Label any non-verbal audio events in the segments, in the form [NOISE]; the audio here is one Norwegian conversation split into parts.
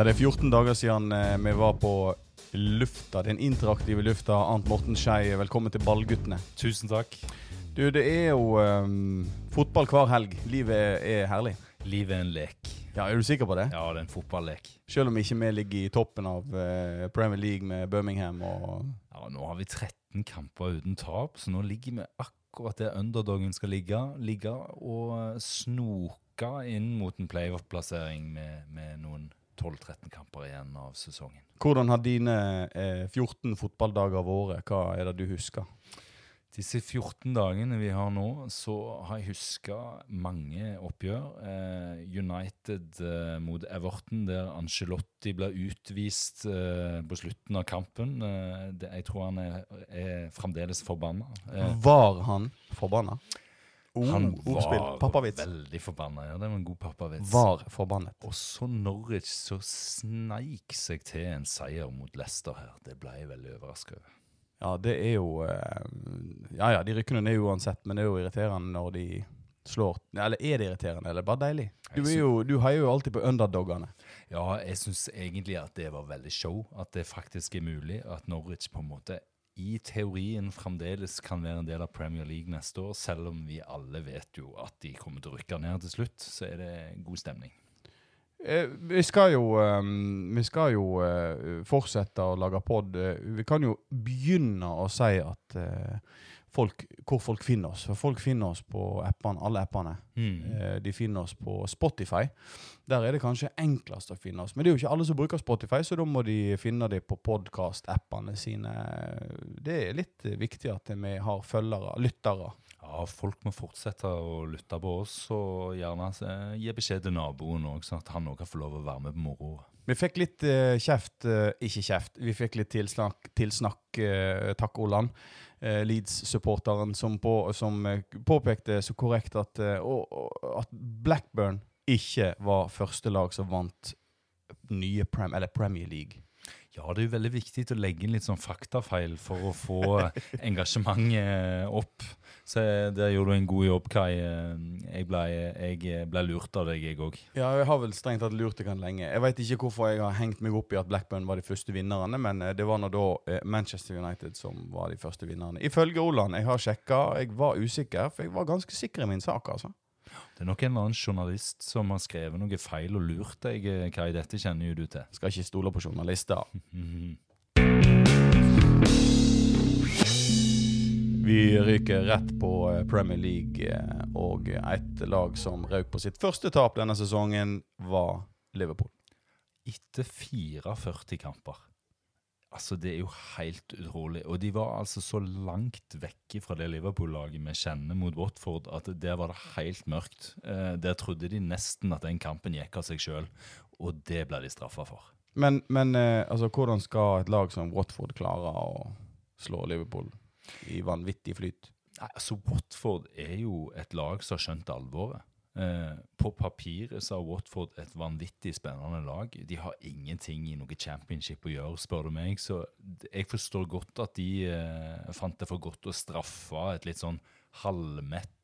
Ja, det er 14 dager siden eh, vi var på lufta, den interaktive lufta. Arnt Morten Skei, velkommen til Ballguttene. Tusen takk. Du, det er jo um, fotball hver helg. Livet er, er herlig. Livet er en lek. Ja, Er du sikker på det? Ja, det er en fotballek. Selv om ikke vi ligger i toppen av uh, Premier League med Birmingham og Ja, Nå har vi 13 kamper uten tap, så nå ligger vi akkurat der underdogen skal ligge. Ligge og snoke inn mot en playoff-plassering med, med noen 12-13 kamper igjen av sesongen. Hvordan har dine eh, 14 fotballdager vært? Hva er det du husker? Disse 14 dagene vi har nå, så har jeg huska mange oppgjør. Eh, United eh, mot Everton, der Angelotti ble utvist eh, på slutten av kampen. Eh, det, jeg tror han er, er fremdeles forbanna. Eh, Var han forbanna? Oh, han var Pappavits. veldig forbanna. Ja, det var en god pappavits. Var forbannet. Og så Norwich så sneik seg til en seier mot Leicester her. Det ble jeg veldig overraska over. Ja, det er jo eh, Ja ja, de rykker ned uansett, men det er jo irriterende når de slår Eller er det irriterende, eller bare deilig? Du, er jo, du heier jo alltid på underdogene. Ja, jeg syns egentlig at det var veldig show. At det faktisk er mulig at Norwich på en måte i teorien fremdeles kan være en del av Premier League neste år, selv om vi alle vet jo at de kommer til å rykke ned til slutt, så er det god stemning. Eh, vi skal jo, um, vi skal jo uh, fortsette å lage pod. Eh, vi kan jo begynne å si at uh, folk, hvor folk finner oss. For folk finner oss på appene, alle appene. Eh, de finner oss på Spotify. Der er det kanskje enklest å finne oss. Men det er jo ikke alle som bruker Spotify, så da må de finne det på podkast-appene sine. Det er litt viktig at vi har følgere, lyttere. Ja, folk må fortsette å lytte på oss, og gjerne eh, gi beskjed til naboen òg, sånn at han òg kan få lov å være med på moroa. Vi fikk litt uh, kjeft, uh, ikke kjeft, vi fikk litt tilsnakk, tilsnakk uh, takk Olan, eh, Leeds-supporteren, som, på, som påpekte så korrekt at, at Blackburn ikke var første lag som vant nye Prem, eller Premier League. Ja, det er jo veldig viktig å legge inn litt sånn faktafeil for å få [LAUGHS] engasjementet opp. Så der gjorde du en god jobb, Kai. Jeg ble, jeg ble lurt av deg, jeg òg. Ja, jeg har vel strengt tatt lurt deg lenge. Jeg vet ikke hvorfor jeg har hengt meg opp i at Blackburn var de første vinnerne, men eh, det var nå da eh, Manchester United som var de første vinnerne. Ifølge Oland. jeg har sjekka, jeg var usikker, for jeg var ganske sikker i min sak, altså. Det er nok en eller annen journalist som har skrevet noe feil og lurt deg, Kai. Dette kjenner jo du til. Skal ikke stole på journalister. [LAUGHS] Vi ryker rett på eh, Premier League, eh, og et lag som røk på sitt første tap denne sesongen, var Liverpool. Etter 44 kamper. Altså, det er jo helt utrolig. Og de var altså så langt vekke fra det Liverpool-laget vi kjenner mot Watford, at der var det helt mørkt. Eh, der trodde de nesten at den kampen gikk av seg sjøl, og det ble de straffa for. Men, men eh, altså, hvordan skal et lag som Watford klare å slå Liverpool i vanvittig flyt? Nei, altså Watford er jo et lag som har skjønt alvoret. Eh, på papiret så har Watford et vanvittig spennende lag. De har ingenting i noe championship å gjøre, spør du meg. Så jeg forstår godt at de eh, fant det for godt å straffe et litt sånn halvmett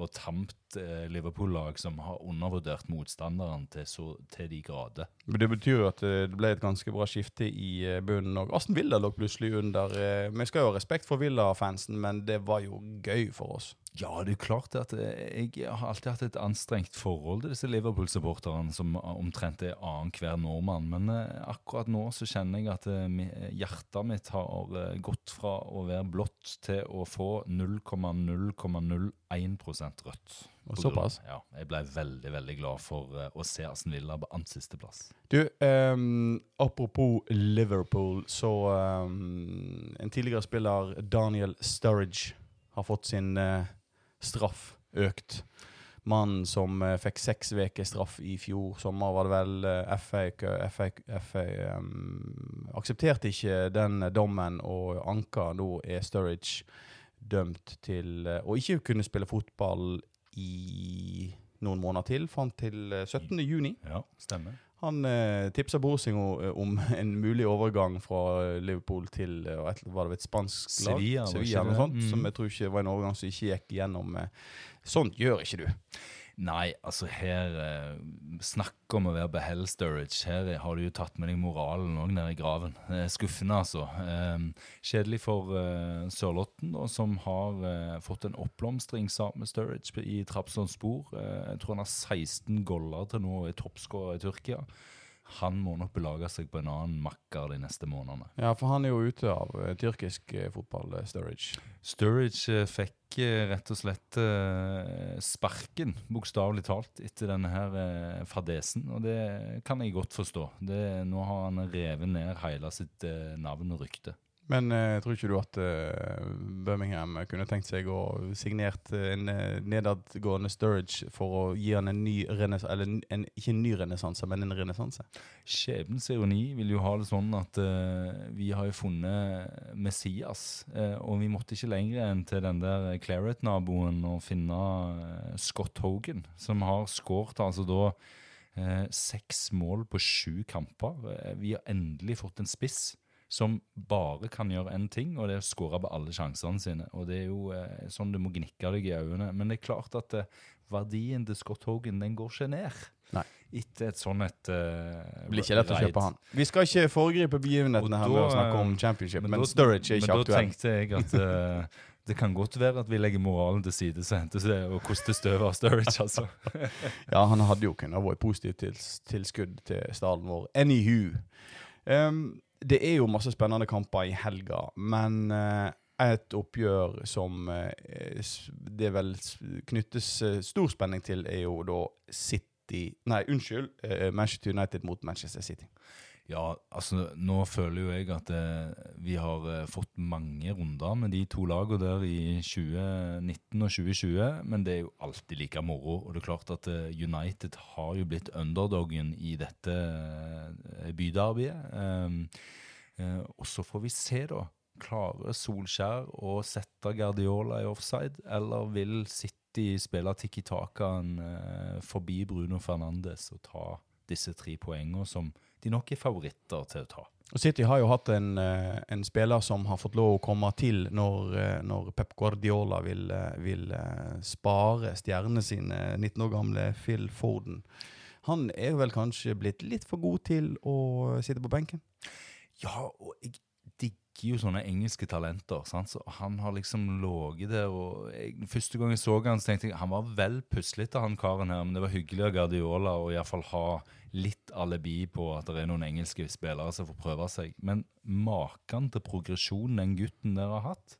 og tamt eh, Liverpool-lag som har undervurdert motstanderen til, så, til de grader. Det betyr jo at eh, det ble et ganske bra skifte i eh, bunnen. Og Aston Villa lå plutselig under. eh, Vi skal jo ha respekt for Villa-fansen, men det var jo gøy for oss. Ja, det er klart at eh, jeg har alltid hatt et anstrengt forhold til disse Liverpool-supporterne som omtrent er annenhver nordmann. Men eh, akkurat nå så kjenner jeg at eh, hjertet mitt har eh, gått fra å være blått til å få 0,0,01% rødt. Og såpass? Ja, jeg ble veldig, veldig glad for eh, å se Aston Villa på annen sisteplass. Du, um, apropos Liverpool, så um, En tidligere spiller, Daniel Sturridge, har fått sin uh, straff økt. Mannen som uh, fikk seks uker straff i fjor sommer, var det vel. FA, FA, FA um, aksepterte ikke den dommen og anka. Nå er Sturridge dømt til å ikke kunne spille fotball i noen måneder til, fram til eh, 17. juni. Ja, stemmer. Han eh, tipsa Borsing om [LAUGHS] en mulig overgang fra Liverpool til eh, et, var det et spansk lag? Sevilla, Sevilla eller noe sånt, Mm. Som jeg tror ikke var en overgang som ikke gikk gjennom. Eh. Sånt gjør ikke du. Nei, altså her eh, Snakk om å være behell Sturridge. Her har du jo tatt med deg moralen òg ned i graven. Eh, skuffende, altså. Eh, kjedelig for eh, Sørlotten, da, som har eh, fått en oppblomstring sammen med Sturridge i Trabzons spor. Eh, jeg tror han har 16 goller til nå og er toppskårer i Tyrkia. Han må nok belage seg på en annen makker de neste månedene. Ja, for han er jo ute av uh, tyrkisk uh, fotball, eh, Sturridge. Sturridge uh, fikk rett og slett sparken, bokstavelig talt, etter denne her fadesen. Og det kan jeg godt forstå. Det, nå har han revet ned hele sitt navn og rykte. Men uh, tror ikke du at uh, Birmingham kunne tenkt seg å signert eh, en uh, nedadgående Sturridge for å gi han en ny renessanse, eller en, ikke en ny renessanse, men en renessanse? Skjebnens ironi vil jo ha det sånn at uh, vi har jo funnet Messias, og vi måtte ikke lenger enn til den der Claret-naboen og finne Scott Hogan, som har skåret altså da seks mål på sju kamper. Vi har endelig fått en spiss som bare kan gjøre én ting, og det er å skåre på alle sjansene sine. Og det er jo eh, sånn du må gnikke deg i øynene. Men det er klart at eh, verdien til Scott Hogan, den går ikke ned. Nei. Etter et sånn et Det blir ikke lett å kjøpe han. Vi skal ikke foregripe begivenhetene her med å snakke om eh, championship, men, da- Sturridge er ikke men aktuell. da tenkte jeg at eh, [LAUGHS] det kan godt være at vi legger moralen til side så henter det og koster støv av Sturridge, altså. [LAUGHS] Ja, han hadde jo kunnet vært positivt til, tilskudd til staden vår. Anywho. Um, det er jo masse spennende kamper i helga, men eh, et oppgjør som eh, det vel knyttes eh, stor spenning til, er jo da City Nei, unnskyld. Manchester United mot Manchester City. Ja, altså nå føler jo jeg at eh, vi har eh, fått mange runder med de to lagene der i 2019 og 2020, men det er jo alltid like moro. Og det er klart at eh, United har jo blitt underdoggen i dette eh, byderbyet. Um, eh, og så får vi se, da. Klarer Solskjær å sette Guardiola i offside, eller vil City spille Tiki Takan eh, forbi Bruno Fernandes og ta disse tre poengene som de nok er favoritter til å ta. Og City har jo hatt en, eh, en spiller som har fått lov å komme til når, eh, når Pep Guardiola vil, eh, vil spare stjernene sine, 19 år gamle Phil Forden. Han er vel kanskje blitt litt for god til å sitte på benken? Ja, og jeg digger jo sånne engelske talenter. Sant? Så han har liksom ligget der og jeg, Første gang jeg så han, så tenkte jeg han var vel puslete, han karen her, men det var hyggelig av Guardiola å iallfall ha litt alibi på at det er noen engelske spillere som får prøve seg. Men maken til progresjon den gutten der har hatt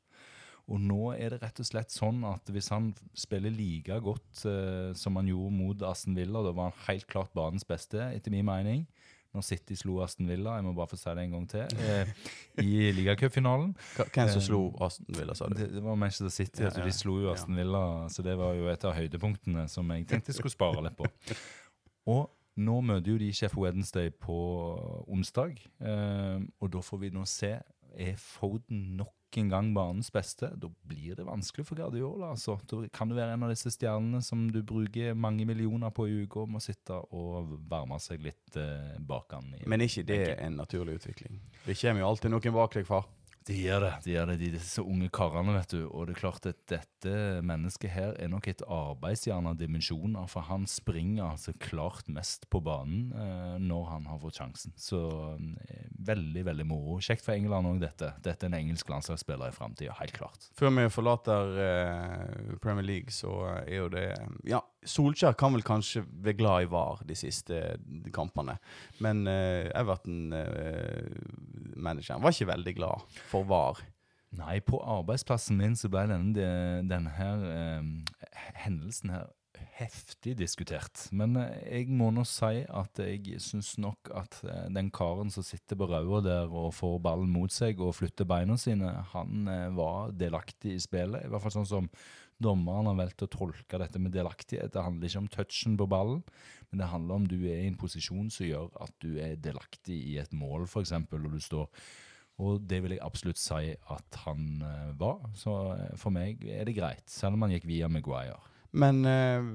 Og nå er det rett og slett sånn at hvis han spiller like godt eh, som han gjorde mot Aston Villa, da var han helt klart banens beste, etter min mening. Når City slo Aston Villa, jeg må bare få si det en gang til, eh, i ligacupfinalen. Hvem som Eh, slo Aston Villa, sa du? Det, det var Manchester City. Ja, altså De slo jo. Aston Villa, så det var jo et av høydepunktene som jeg tenkte jeg skulle spare litt på. Og nå møter jo de Chef Wednesday på onsdag, eh, og da får vi nå se er Foden nok en gang banens beste. Da blir det vanskelig for Guardiola. altså. Da kan det være en av disse stjernene som du bruker mange millioner på i uka, må sitte og varme seg litt eh, bak han. i- Men ikke det en naturlig utvikling? Det kommer jo alltid noen bak deg, far. Det gjør det. de gjør det, de, disse unge karene, vet du. Og det er klart at dette mennesket her er nok et arbeidsjern av dimensjoner, for han springer altså klart mest på banen eh, når han har fått sjansen. Så eh, veldig, veldig moro. Kjekt for England òg, dette. Dette er en engelsk landslagsspiller i framtida, helt klart. Før vi forlater eh, Premier League, så er jo det Ja, Solskjær kan vel kanskje være glad i VAR de siste kampene, men uh, Everton-manageren var ikke veldig glad for VAR. Nei, på arbeidsplassen min så ble denne, denne her uh, hendelsen her heftig diskutert. Men eh, jeg må nå si at jeg syns nok at eh, den karen som sitter på rauda der og får ballen mot seg og flytter beina sine, han eh, var delaktig i spillet. I hvert fall sånn som dommeren har valgt å tolke dette med delaktighet. Det handler ikke om touchen på ballen, men det handler om du er i en posisjon som gjør at du er delaktig i et mål, f.eks., og du står og det vil jeg absolutt si at han eh, var. Så eh, for meg er det greit, selv om han gikk via Maguire. Men eh,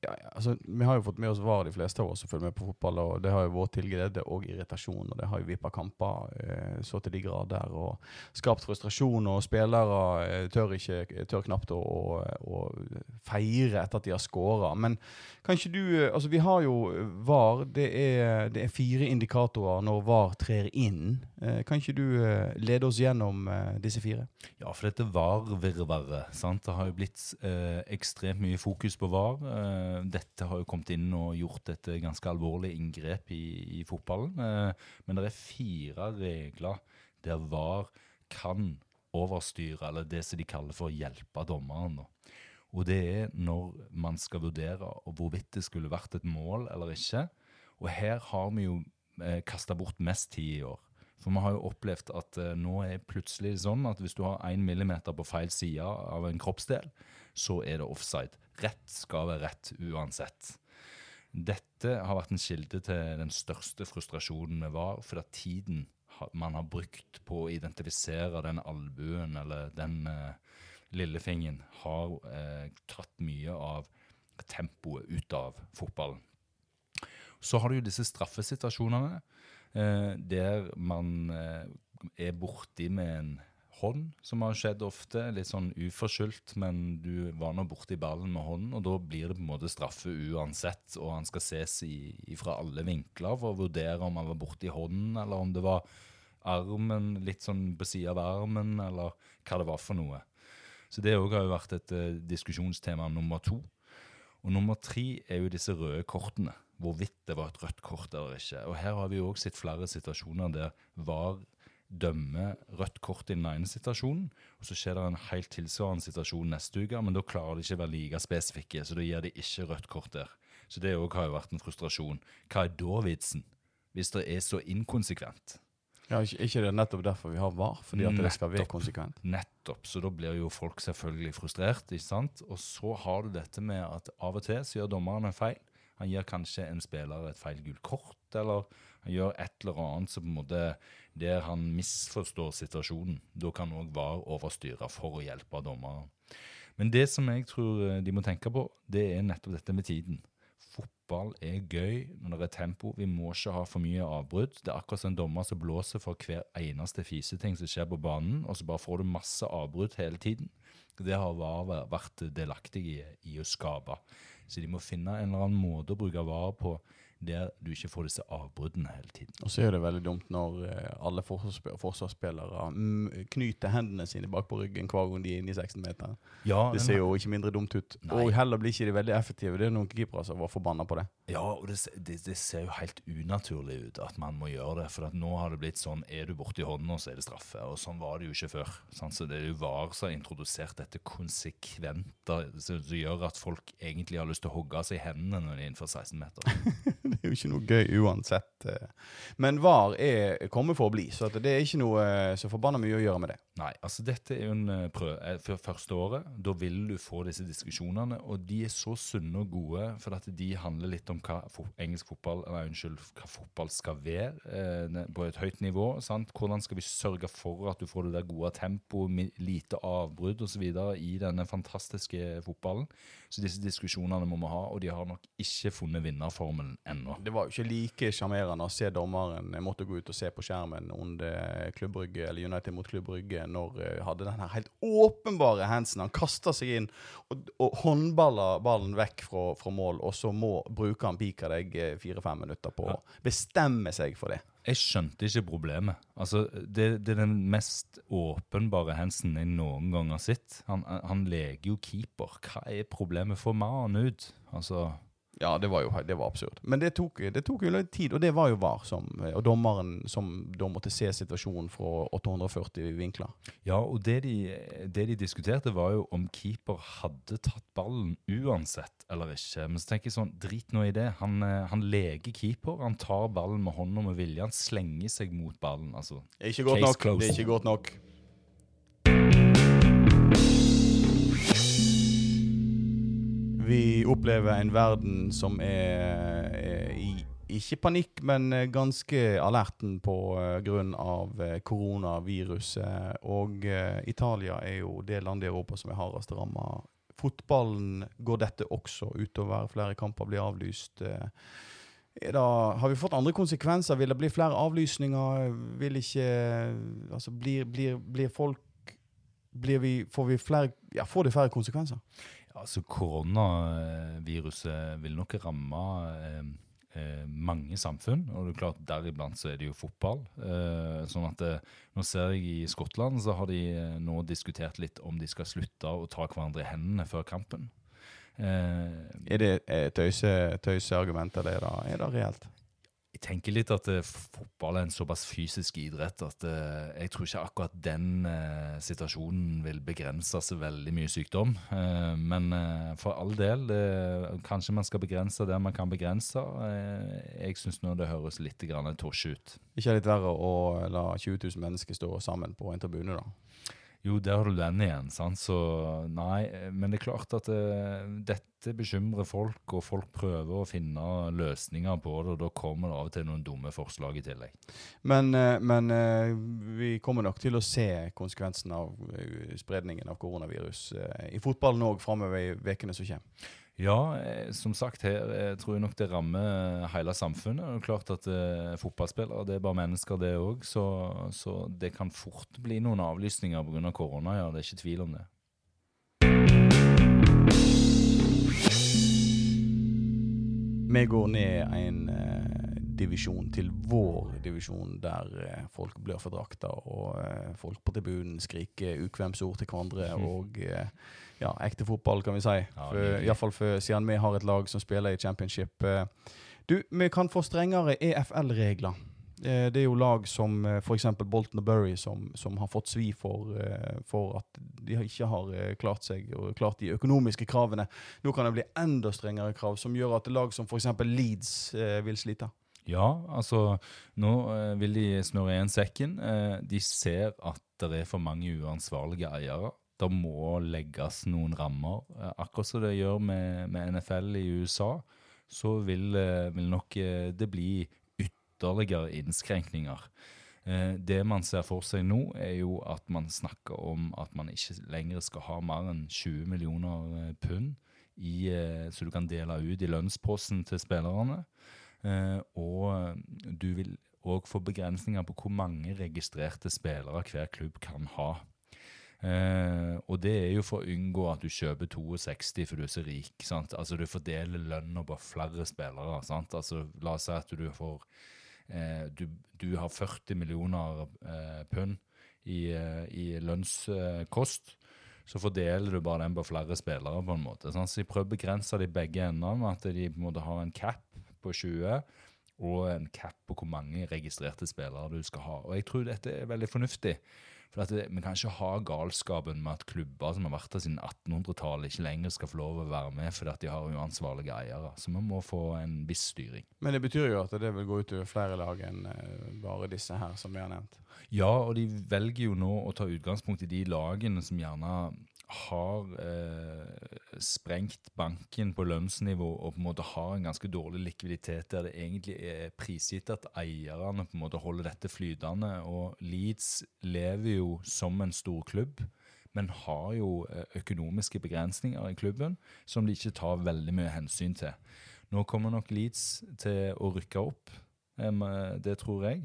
ja, altså, Vi har jo fått med oss VAR, de fleste av oss som følger med på fotball. og Det har jo vært til glede og irritasjon, og det har jo vippa kamper eh, så til de grader. Og skapt frustrasjon, og spillere eh, tør, ikke, tør knapt å, å, å feire etter at de har skåra. Men kan ikke du eh, Altså, vi har jo VAR. Det er, det er fire indikatorer når VAR trer inn. Eh, kan ikke du eh, lede oss gjennom eh, disse fire? Ja, for dette VAR-virvaret. Det har jo blitt ekstremt mye fokus på VAR. Eh, dette har jo kommet inn og gjort et eh, ganske alvorlig inngrep i, i fotballen. Eh, men det er fire regler der VAR kan overstyre, eller det som de kaller for hjelpe dommeren. Og det er når man skal vurdere hvorvidt det skulle vært et mål eller ikke. Og her har vi jo eh, kasta bort mest tid i år. For vi har jo opplevd at eh, nå er plutselig sånn at hvis du har én millimeter på feil side av en kroppsdel, så er det offside. Rett skal være rett uansett. Dette har vært en kilde til den største frustrasjonen med VAR, fordi tiden man har brukt på å identifisere den albuen eller den eh, lillefingeren, har eh, tatt mye av tempoet ut av fotballen. Så har du jo disse straffesituasjonene eh, der man eh, er borti med en hånd, som har skjedd ofte. Litt sånn uforskyldt, men du var nå borti ballen med hånden, og da blir det på en måte straffe uansett. Og han skal ses i, fra alle vinkler for å vurdere om han var borti hånden, eller om det var armen, litt sånn på sida av armen, eller hva det var for noe. Så det òg har jo vært et uh, diskusjonstema nummer to. Og nummer tre er jo disse røde kortene. Hvorvidt det var et rødt kort eller ikke. Og her har vi jo òg sett flere situasjoner der VAR dømmer rødt kort i den ene situasjonen, og så skjer det en helt tilsvarende situasjon neste uke, men da klarer de ikke å være like spesifikke, så da gir de ikke rødt kort der. Så det òg har jo vært en frustrasjon. Hva er da vitsen? Hvis det er så inkonsekvent. Ja, ikke, ikke det er nettopp derfor vi har VAR, fordi at det skal være konsekvent. Nettopp. Så da blir jo folk selvfølgelig frustrert. ikke sant? Og så har du dette med at av og til så gjør dommeren en feil. Han gir kanskje en spiller et feil gult kort, eller han gjør et eller annet som på en måte der han misforstår situasjonen. Da kan òg VAR overstyre for å hjelpe dommeren. Men det som jeg tror eh, de må tenke på, det er nettopp dette med tiden. Fotball er gøy når det er tempo. Vi må ikke ha for mye avbrudd. Det er akkurat som en dommer som blåser for hver eneste fiseting som skjer på banen, og så bare får du masse avbrudd hele tiden. Det har VAR vært delaktig i, i å skape. Så de må finne en eller annen måte å bruke VAR på der du ikke får disse avbruddene hele tiden. Og så er det veldig dumt når eh, alle forsvarsspillere, mm, knyter hendene sine bak på ryggen hver gang de er inne i 16-meteren. Ja, Det ser jo ikke mindre dumt ut. Nei. Og heller blir ikke de veldig effektive. Det er noen keepere som var forbanna på det. Ja, og det, det, det ser jo helt unaturlig ut at man må gjøre det. For at nå har det blitt sånn er du borti hånda, så er det straffe. Og sånn var det jo ikke før. Sant? Så det er jo VAR som har introdusert dette konsekvent, som gjør at folk egentlig har lyst til å hogge seg i hendene når de er innenfor 16 meter. [LAUGHS] [LAUGHS] Det er jo ikke noe gøy uansett. eh. Men VAR er kommet for å bli, så det er ikke noe eh, så forbanna mye å gjøre med det. Nei, altså dette er jo en eh, prøve for første året. Da vil du få disse diskusjonene, og de er så sunne og gode, for at de handler litt om hva engelsk fotball, nei, unnskyld, hva fotball skal være på et høyt nivå. sant? Hvordan skal vi sørge for at du får det der gode tempoet, lite avbrudd osv. i denne fantastiske fotballen? Så disse diskusjonene må vi ha, og de har nok ikke funnet vinnerformelen ennå. Det var jo ikke like sjarmerende å se dommeren jeg måtte gå ut og se på skjermen under Klubb Brygge, eller United mot Klubb Brygge, når jeg hadde den her helt åpenbare handsen. Han kaster seg inn og, og håndballer ballen vekk fra, fra mål, og så må brukeren pika deg eh, fire-fem minutter på å bestemme seg for det. Jeg skjønte ikke problemet. Altså, det, det er den mest åpenbare handsen jeg noen gang har sett. Han, han leker jo keeper. Hva er problemet? Få mannen ut. Altså, Ja, det var jo det var absurd. Men det tok, det tok jo litt tid, og det var jo VAR, som, og dommeren som da måtte se situasjonen fra 840 vinkler. ja, og det de, det de diskuterte, var jo om keeper hadde tatt ballen uansett eller ikke. Men så tenker jeg sånn, drit nå i det. Han, eh, han leker keeper. Han tar ballen med hånda med vilje. Han slenger seg mot ballen. altså. Det er ikke godt nok. Det er ikke godt nok. Vi opplever en verden som er, er i ikke panikk, men eh, ganske alerten på uh, grunn av eh, koronaviruset. Og eh, Italia er jo det landet i Europa som er hardest ramma fotballen går dette også utover. Flere kamper blir avlyst. Eh, da, har vi fått andre konsekvenser? Vil det bli flere avlysninger? Vil ikke Altså, blir, blir, blir folk blir vi, Får vi flere Ja, får det flere konsekvenser? Altså Koronaviruset vil nok ramme eh, eh, mange samfunn, og det er klart deriblant så er det jo fotball. Eh, sånn at eh, Nå ser jeg i Skottland så har de eh, nå diskutert litt om de skal slutte å ta hverandre i hendene før kampen. Eh, er det tøyseargumenter, tøyse, det? da? er det reelt? Jeg tenker litt at uh, fotball er en såpass fysisk idrett at uh, jeg tror ikke akkurat den uh, situasjonen vil begrense så veldig mye sykdom. men for all del, kanskje man skal begrense det man kan begrense. jeg syns nå det høres litt tosje ut. Ikke litt verre å la 20 000 mennesker stå sammen på en tribune, da? Jo, der har du den igjen. sant? Så nei, Men det er klart at uh, dette bekymrer folk, og folk prøver å finne løsninger på det. og Da kommer det av og til noen dumme forslag i tillegg. Men, uh, men vi kommer nok til å se konsekvensen av spredningen av koronavirus i fotballen òg framover i ukene som kommer. Ja, eh, som sagt, her jeg tror jeg nok det rammer hele samfunnet. Det er klart at eh, Fotballspillere det er bare mennesker, det òg. Så, så, det kan fort bli noen avlysninger pga. korona. ja, Det er ikke tvil om det. Vi går ned en eh, divisjon til vår divisjon, der eh, folk blør for drakta, og eh, folk på tribunen skriker ukvemsord til hverandre. Mm. [LAUGHS] og eh, ja, ekte fotball, kan vi si. Ja, Iallfall siden vi har et lag som spiller i championship. Eh, du, vi kan få strengere EFL-regler. Eh, det er jo lag som f.eks. Bolton og Bury som, som, har fått svi for, for, at de ikke har klart seg og klart de økonomiske kravene. Nå kan det bli enda strengere krav, som gjør at lag som f.eks. Leeds vil slite. Ja, altså nå vil de snurre igjen sekken. de ser at det er for mange uansvarlige eiere det må legges noen rammer. Eh, akkurat som det gjør med, med NFL i USA, så vil, eh, vil, nok eh, det bli ytterligere innskrenkninger. Det man ser for seg nå, er jo at man snakker om at man ikke lenger skal ha mer enn 20 millioner pund i, så du kan dele ut i lønnsposten til spillerne. Og du vil òg få begrensninger på hvor mange registrerte spillere hver klubb kan ha. Eh, og det er jo for å unngå at du kjøper 62 for du er så rik. sant? Altså Du fordeler lønna på flere spillere. sant? Altså La oss si at du får eh, du, du, har 40 millioner eh, pund i, eh, i lønnskost. så fordeler du bare den på flere spillere. på en måte. Sant? Så de prøver å begrense det i begge endene, at de på en måte har en cap på 20 og en cap på hvor mange registrerte spillere du skal ha. Og Jeg tror dette er veldig fornuftig. For det, Vi kan ikke ha galskapen med at klubber som har vært der siden 1800-tallet, ikke lenger skal få lov å være med fordi at de har uansvarlige eiere. Så vi må få en viss styring. Men det betyr jo at det vil gå ut over flere lag enn eh, bare disse her som vi har nevnt? Ja, og de velger jo nå å ta utgangspunkt i de lagene som gjerne har eh, sprengt banken på lønnsnivå og på en måte har en ganske dårlig likviditet, der det egentlig er prisgitt at eierne på en måte holder dette flytende. Og Leeds lever jo som en storklubb, men har jo eh, økonomiske begrensninger i klubben som de ikke tar veldig mye hensyn til. Nå kommer nok Leeds til å rykke opp. Det tror jeg.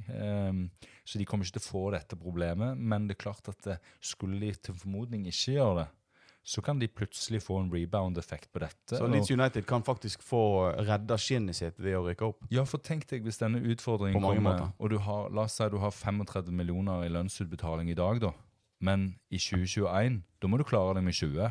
Så de kommer ikke til å få dette problemet. Men det er klart at skulle de til formodning ikke gjøre det, så kan de plutselig få en rebound-effekt på dette. Så Leeds United kan faktisk få redda skinnet sitt ved å rykke opp? Ja, for tenk deg hvis denne utfordringen kommer, måter. og du har, la oss si du har 35 millioner i lønnsutbetaling i dag, da. Men i 2021, da må du klare deg med 20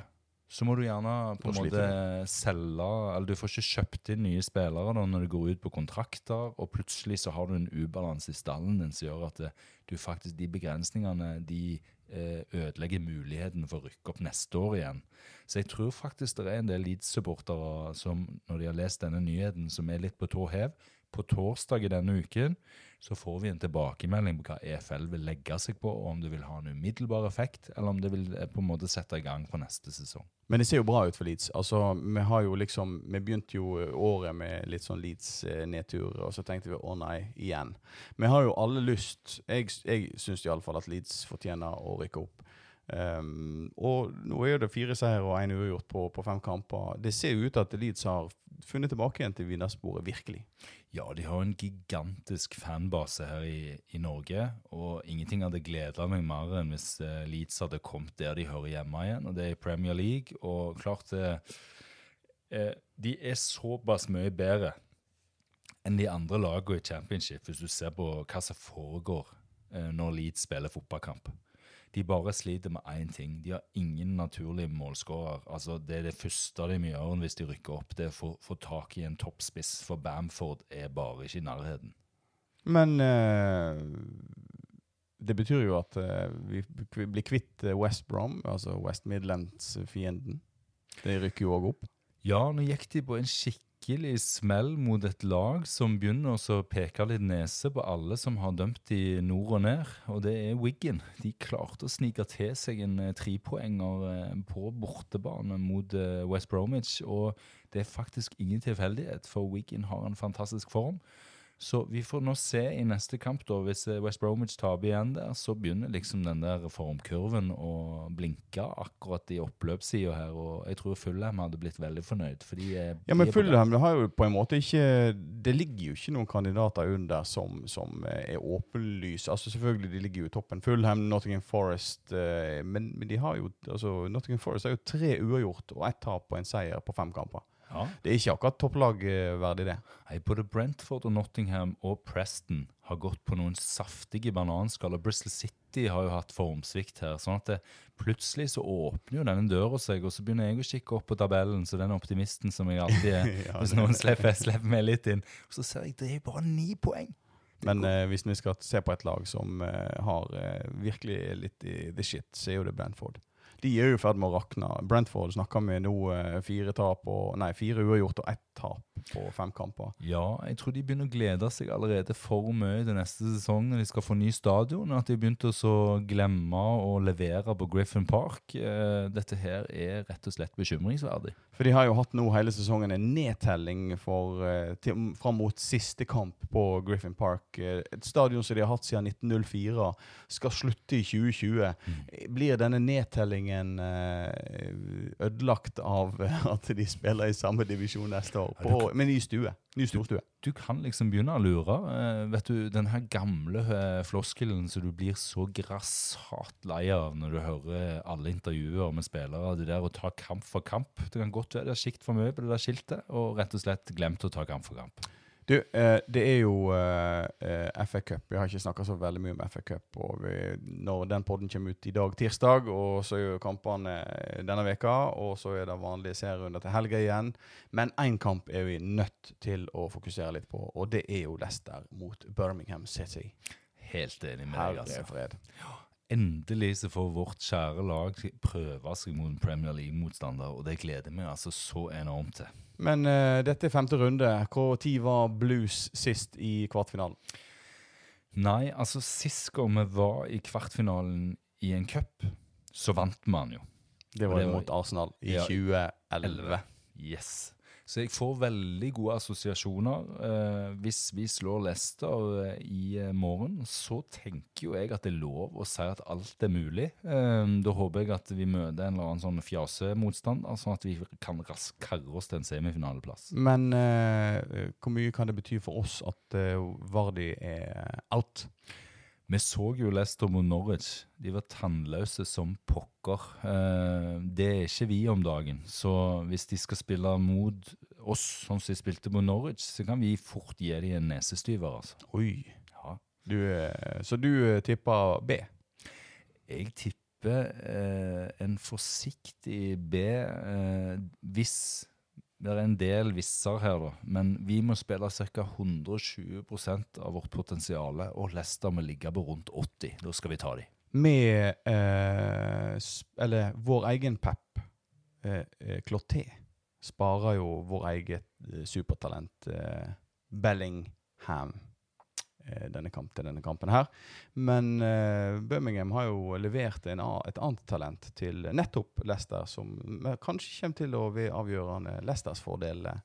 så må du gjerne på en måte selge Eller du får ikke kjøpt inn nye spillere da, når du går ut på kontrakter, og plutselig så har du en ubalanse i stallen din som gjør at det, du faktisk, de begrensningene de eh, ødelegger muligheten for å rykke opp neste år igjen. Så jeg tror faktisk det er en del Leeds-supportere som, når de har lest denne nyheten, som er litt på tå hev. På torsdag i denne uken så får vi en tilbakemelding på hva EFL vil legge seg på, og om det vil ha en umiddelbar effekt, eller om det vil eh, på en måte sette i gang på neste sesong. Men det ser jo bra ut for Leeds. Altså, vi har jo liksom, vi begynte jo året med litt sånn Leeds-nedtur, og så tenkte vi å nei, igjen. Vi har jo alle lyst Jeg, jeg syns iallfall at Leeds fortjener å rykke opp. Um, og nå er det fire seier og én uavgjort på, på fem kamper. Det ser ut til at Leeds har funnet tilbake igjen til vinnersporet, virkelig. Ja, de har en gigantisk fanbase her i, i Norge, og ingenting hadde gleda meg mer enn hvis eh, Leeds hadde kommet der de hører hjemme igjen, og det er i Premier League. Og klart eh, De er såpass mye bedre enn de andre lagene i championship, hvis du ser på hva som foregår når Leeds spiller fotballkamp. De bare sliter med én ting. De har ingen naturlig målskårer. Altså, det er det første de må gjøre hvis de rykker opp, det er å få tak i en toppspiss, for Bamford er bare ikke i nærheten. Men eh, det betyr jo at eh, vi blir kvitt eh, West Brom, altså West Midlands-fienden. De rykker jo òg opp. Ja, nå gikk de på en skikkelig smell mot et lag som begynner å peke litt nese på alle som har dømt i nord og ned, og det er Wiggen. De klarte å snike til seg en eh, trepoenger eh, på bortebane mot eh, West Bromwich, og det er faktisk ingen tilfeldighet, for Wiggen har en fantastisk form. Så vi får nå se i neste kamp, da, hvis eh, West Bromwich taper igjen der, så begynner liksom den der formkurven å blinke akkurat i oppløpssida her, og jeg tror Fulham hadde blitt veldig fornøyd. For de er, Ja, men de Fulham har jo på en måte ikke Det ligger jo ikke noen kandidater under som, som eh, er åpenlyse. Altså Selvfølgelig, de ligger jo i toppen. Fulham, Nottingham Forest eh, men, men de har jo altså Nottingham Forest har jo tre uavgjort og ett tap og en seier på fem kamper. Ja. Det er ikke akkurat topplagverdig, det. Nei, både Brentford og Nottingham og Preston har gått på noen saftige bananskaller. Bristol City har jo hatt formsvikt her. sånn at det, plutselig så åpner jo denne døra seg, og så begynner jeg å kikke opp på tabellen, så den optimisten som jeg alltid er, [LAUGHS] Ja, hvis noen slipper, slipper meg litt inn. Og så ser jeg det er bare ni poeng. Men eh, hvis vi skal se på et lag som eh, har eh, virkelig litt i the shit, så er jo det Brentford. De er jo i ferd med å rakne. Brentford snakker vi nå eh, fire tap og, nei, fire uavgjort og ett tap på fem kamper. Ja, jeg tror de begynner å glede seg allerede for mye til neste sesong når de skal få ny stadion. At de har begynt å glemme å levere på Griffin Park. Eh, dette her er rett og slett bekymringsverdig. For de har jo hatt nå hele sesongen en nedtelling for, eh, til, fram mot siste kamp på Griffin Park. Et stadion som de har hatt siden 1904, skal slutte i 2020. Blir denne nedtellingen eh, ødelagt av [LAUGHS] at de spiller i samme divisjon neste år, Ja, du på, med ny stue? Ny storstue. Du kan liksom begynne å lure. Eh, vet du, Den her gamle eh, floskelen som du blir så grassat lei av når du hører alle intervjuer med spillere. Det der å ta kamp for kamp. Det kan godt være det er sikt for mye på det der skiltet, og rett og slett glemt å ta kamp for kamp. Du, eh, det er jo eh, eh, FA Cup. Vi har ikke snakka så veldig mye om FA Cup. Og vi, når den podden kommer ut i dag, tirsdag, og så er jo kampene eh, denne veka, og så er det vanlige serierunder til helga igjen. Men én kamp er vi nødt til å fokusere litt på, og det er jo Leicester mot Birmingham City. Helt enig med deg, altså. fred. Endelig så får vårt kjære lag prøve seg mot en Premier League-motstander, og det gleder vi altså så enormt til. Men uh, dette er femte runde. Når var Blues sist i kvartfinalen? Nei, altså sist gang vi var i kvartfinalen i en cup, så vant den jo. Det var det mot Arsenal i Ja, 2011. Yes. Så jeg får veldig gode assosiasjoner. Eh, hvis vi slår Leicester eh, i eh, morgen, så tenker jo jeg at det er lov å si at alt er mulig. Da håper jeg at vi møter en eller annen sånn fjasemotstander, sånn at vi kan raskt karre oss til en semifinaleplass. Men eh, hvor mye kan det bety for oss at eh, Vardi er out? Vi så jo Leicester mot Norwich. De var tannløse som pokker. Eh, det er ikke vi om dagen. Så hvis de skal spille mot oss sånn som de spilte mot Norwich, så kan vi fort gi dem en nesestyver. altså. Oi. Ja. Du, eh, så du eh, tipper B? Jeg tipper eh, en forsiktig B eh, hvis Det er en del visser her, da. Men vi må spille ca. 120% av vårt potensial, og Leicester må ligge på rundt 80. Da skal vi ta dem. Med eh, Eller vår egen Pep, eh, eh, Cloté, sparer jo vår eget eh, supertalent eh, Bellingham eh, denne kamp, til denne kampen her. Men uh, Birmingham har jo levert en, et annet talent til nettopp Leicester, som eh, kanskje kommer til å bli avgjørende Leicesters fordel. eh,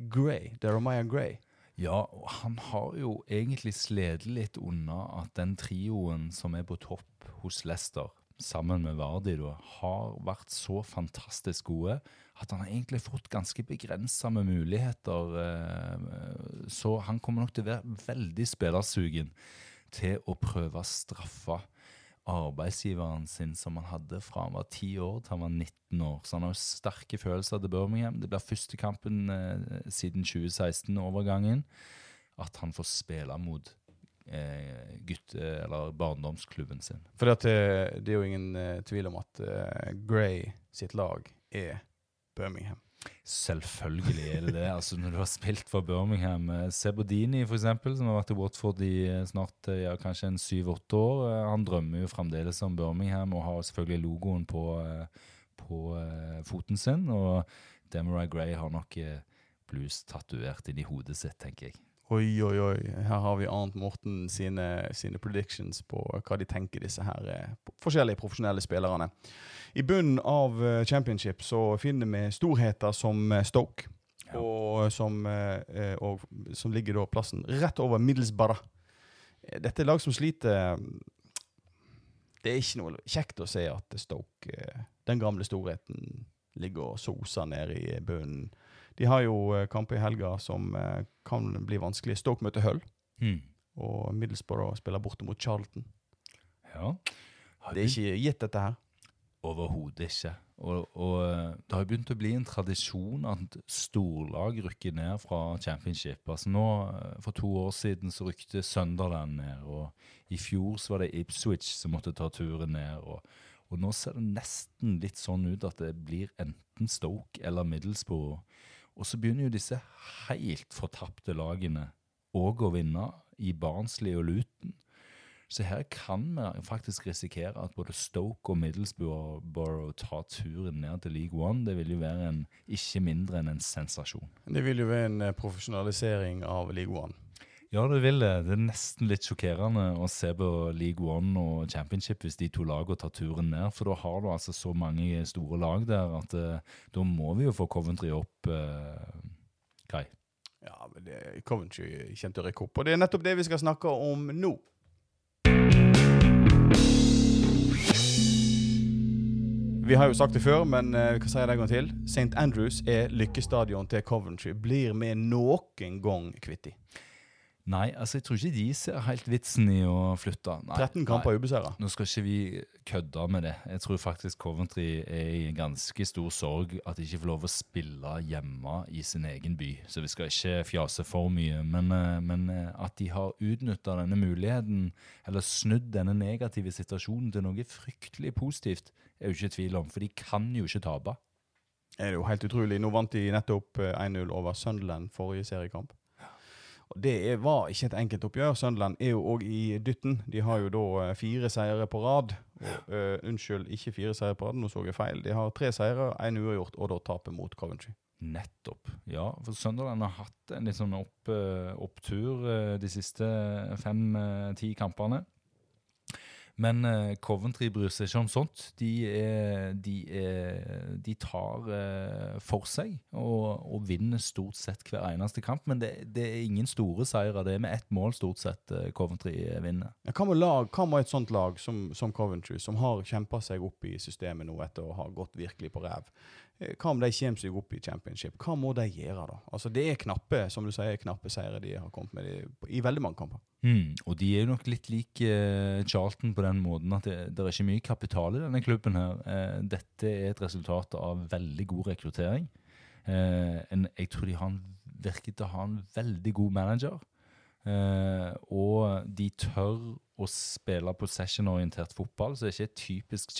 Gray, Deromaya Gray. Ja, han har jo egentlig slitt litt unna at den trioen som er på topp hos Leicester, sammen med Vardi, har vært så fantastisk gode at han har egentlig fått ganske begrensa med muligheter. Eh, så han kommer nok til å være veldig spillersugen til å prøve å straffe arbeidsgiveren sin som han hadde fra han var 10 år til han var 19 år. Så han har jo sterke følelser til Birmingham. Det blir første kampen eh, siden 2016-overgangen at han får spille mot gutte- eller barndomsklubben sin. For det, det er jo ingen eh, tvil om at eh, Gray sitt lag er Birmingham. Selvfølgelig er det det. altså Når du har spilt for Birmingham eh, Sebodini, for eksempel, som har vært i Watford i eh, snart eh, ja, kanskje en syv-åtte år, eh, han drømmer jo fremdeles om Birmingham og har selvfølgelig logoen på, eh, på eh, foten sin. Og Demarai Gray har nok eh, blues tatovert inn i hodet sitt, tenker jeg. Oi, oi, oi. Her har vi Arnt Morten sine, sine predictions på hva de tenker, disse her eh, forskjellige profesjonelle spillerne. I bunnen av eh, championship så finner vi storheter som eh, Stoke, Ja. og, som, og som ligger da plassen rett over Middlesbrough. Dette er lag som sliter Det er ikke noe kjekt å se at Stoke, den gamle storheten, ligger og soser nede i bunnen. De har jo eh, kamper i helga som eh, kan bli vanskelig. Stoke møter Hull, mm. og Middlesbrough spiller borte mot Charlton. Ja. Det er ikke gitt, dette her. Overhodet ikke. Og, og eh, det har begynt å bli en tradisjon at storlag rykker ned fra championship. Altså nå, For to år siden så rykte Sunderland ned, og i fjor så var det Ipswich som måtte ta turen ned. Og, og nå ser det nesten litt sånn ut at det blir enten Stoke eller Middlesbrough. Og så begynner jo disse helt fortapte lagene òg å vinne i Barnsley og Luton. Så her kan vi faktisk risikere at både Stoke og Middlesbrough tar turen ned til League One. Det vil jo være en, ikke mindre enn en sensasjon. Det vil jo være en eh, profesjonalisering av League One. Ja, det vil det. Det er nesten litt sjokkerende å se på League One og Championship hvis de to lagene tar turen ned. For da har du altså så mange store lag der at uh, da må vi jo få Coventry opp, uh, Kai. Ja, men det, Coventry kommer til å rykke opp, og det er nettopp det vi skal snakke om nå. Vi har jo sagt det før, men eh, vi kan si det en gang til. St. Andrews er lykkestadion til Coventry. Blir vi noen gang kvitt de? Nei, altså jeg tror ikke de ser helt vitsen i å flytte. Nei, 13 kamper ubeseira. Nå skal ikke vi kødde med det. Jeg tror faktisk Coventry er i ganske stor sorg at de ikke får lov å spille hjemme i sin egen by. Så vi skal ikke fjase for mye. Men, eh, men eh, at de har utnytta denne muligheten, eller snudd denne negative situasjonen til noe fryktelig positivt, er jo ikke tvil om. For de kan jo ikke tape. er det jo helt utrolig. Nå vant de nettopp eh, 1-0 over Sunderland forrige seriekamp. Det var ikke et enkelt oppgjør. Sunderland er jo òg i dytten. De har jo da eh, fire seire på rad. Og, uh, unnskyld, ikke fire seire på rad, nå så jeg feil. De har tre seire, én uavgjort, og da tapet mot Coventry. Nettopp. Ja, for Sunderland har hatt en litt sånn opp, eh, opptur de siste fem-ti kampene. Men eh, Coventry bryr seg ikke om sånt. De, er, de, er, de tar eh, for seg og, og vinner stort sett hver eneste kamp. Men det, det er ingen store seire. Det er med ett mål stort sett eh, Coventry vinner. Hva med, lag, hva med et sånt lag som, som Coventry, som har kjempa seg opp i systemet nå etter å ha gått virkelig på ræv? Eh, Hva om de kommer seg opp i championship? Hva må de gjøre da? Altså Det er knappe som du sier, knappe seire de har kommet med i, i veldig mange kamper. Mm, og de er jo nok litt lik eh, Charlton på den måten at det, det er ikke mye kapital i denne klubben. her. Eh, dette er et resultat av veldig god rekruttering. Eh, en, jeg tror de har en, virker til å ha en veldig god manager. Eh, og de tør å spille possession-orientert fotball, så det er ikke et typisk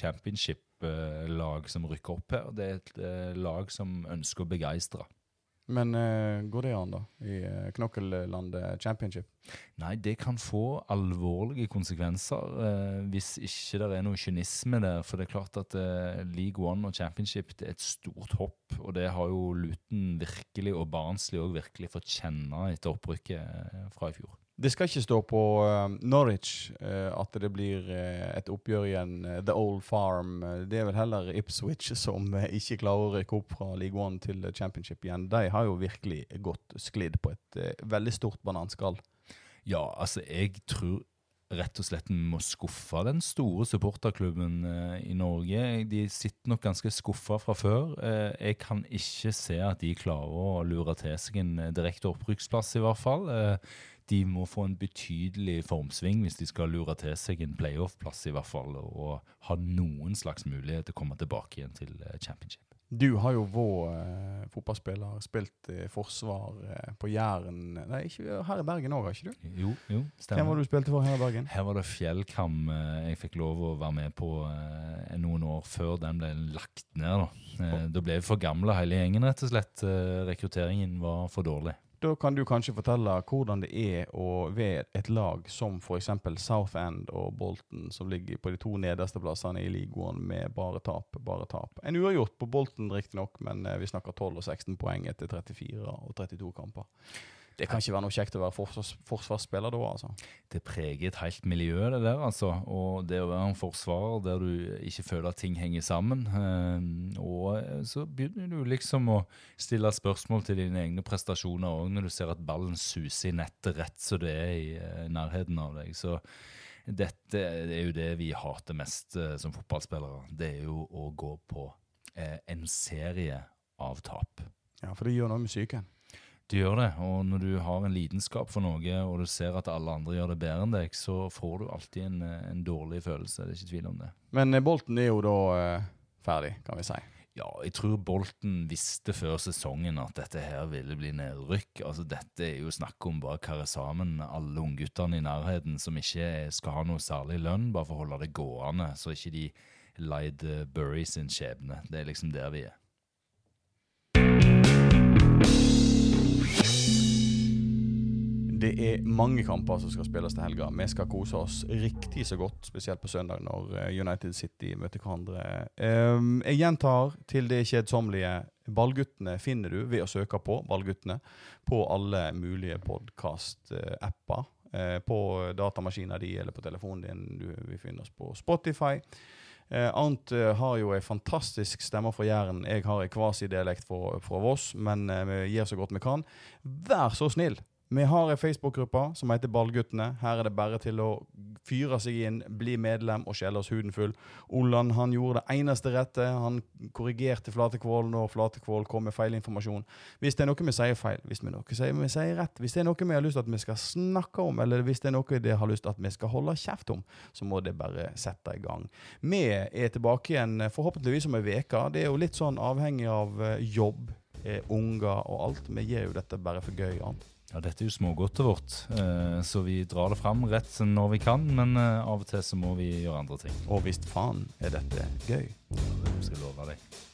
championship-lag som rykker opp her. Det er et eh, lag som ønsker å begeistre. Men eh, går det an, da? I uh, knokkellandet championship? Nei, det kan få alvorlige konsekvenser eh, hvis ikke det er noe kynisme der. For det er klart at eh, League One og Championship det er et stort hopp. Og det har jo Luton virkelig, og Barnsley òg virkelig, fått kjenne etter opprykket eh, fra i fjor. Det skal ikke stå på eh, Norwich eh, at det blir eh, et oppgjør igjen. The Old Farm. Det er vel heller Ipswich [LAUGHS] som ikke klarer å rykke opp fra League One til Championship igjen. De har jo virkelig gått sklidd på et veldig stort bananskall. Ja, altså, jeg tror rett og slett må skuffe den store supporterklubben eh, i Norge. De sitter nok ganske skuffa fra før. Eh, jeg kan ikke se at de klarer å lure til seg en direkte opprykksplass, i hvert fall. Eh, de må få en betydelig formsving hvis de skal lure til seg en playoff-plass, i hvert fall, og ha noen slags mulighet til å komme tilbake igjen til eh, championship. Du har jo vår eh, fotballspiller spilt i forsvar eh, på Jæren Nei, ikke her i Bergen òg, har ikke du? Jo, jo, Hvem stemmer. var det du spilte for her i Bergen? Her var det Fjellkam eh, jeg fikk lov å være med på eh, noen år før den ble lagt ned. Da, eh, da ble vi for gamle hele gjengen, rett og slett. Rekrutteringen var for dårlig. Da kan du kanskje fortelle hvordan det er å ved et lag som f.eks. Southend og Bolton, som ligger på de to nederste plassene i ligaen med bare tap, bare tap. En uavgjort på Bolton riktignok, men eh, vi snakker 12 og 16 poeng etter 34 og 32 kamper. Det kan ikke være noe kjekt å være forsvars forsvarsspiller da, altså. Det preger et helt miljø, det der, altså. Og det å være en forsvarer der du ikke føler at ting henger sammen. Eh, og eh, så begynner du liksom å stille spørsmål til dine egne prestasjoner òg, når du ser at ballen suser i nettet rett så det er i eh, nærheten av deg. Så dette er jo det vi hater mest som fotballspillere. Det er jo å gå på en serie av tap. Ja, For det gjør noe med psyken. Du gjør det, og når du har en lidenskap for noe, og du ser at alle andre gjør det bedre enn deg, så får du alltid en, eh, en dårlig følelse. Det er ikke tvil om det. Men Bolten er jo da eh, ferdig, kan vi si. Ja, jeg tror Bolten visste før sesongen at dette her ville bli nedrykk. Altså, Dette er jo snakk om bare karre sammen alle ungguttene i nærheten som ikke skal ha noe særlig lønn, bare for å holde det gående, så ikke de leid eh, Bury sin skjebne. Det er liksom der vi er. Det er mange kamper som skal spilles til helga. Vi skal kose oss riktig så godt, spesielt på søndag når eh, United City møter hverandre. Ehm, jeg gjentar til det kjedsommelige. Ballguttene finner du ved å søke på Ballguttene på alle mulige podkast-apper. eh, På datamaskinen din eller på telefonen din. Vi finner oss på Spotify. Eh, Arnt eh, har jo ei fantastisk stemme fra Jæren. Jeg har ei kvasidialekt fra, fra Voss, men eh, vi gjør så godt vi kan. Vær så snill! Vi har ei Facebook-gruppe som heter Ballguttene. Her er det bare til å fyre seg inn, bli medlem og skjelle oss huden full. Olland han gjorde det eneste rette. Han korrigerte Flatekvål når Flatekvål kom med feil informasjon. Hvis det er noe vi sier feil, hvis vi, noe sier, vi sier rett, hvis det er noe vi har lyst til at vi skal snakke om, eller hvis det er noe de har lyst til at vi skal holde kjeft om, så må det bare sette i gang. Vi er tilbake igjen forhåpentligvis om ei uke. Det er jo litt sånn avhengig av eh, jobb, eh, unger og alt. Vi gjør jo dette bare for gøy. Arnt. Ja, dette er jo smågodtet vårt, eh, så vi drar det fram rett når vi kan. Men eh, av og til så må vi gjøre andre ting. Og visst faen er dette gøy. Skal jeg love deg.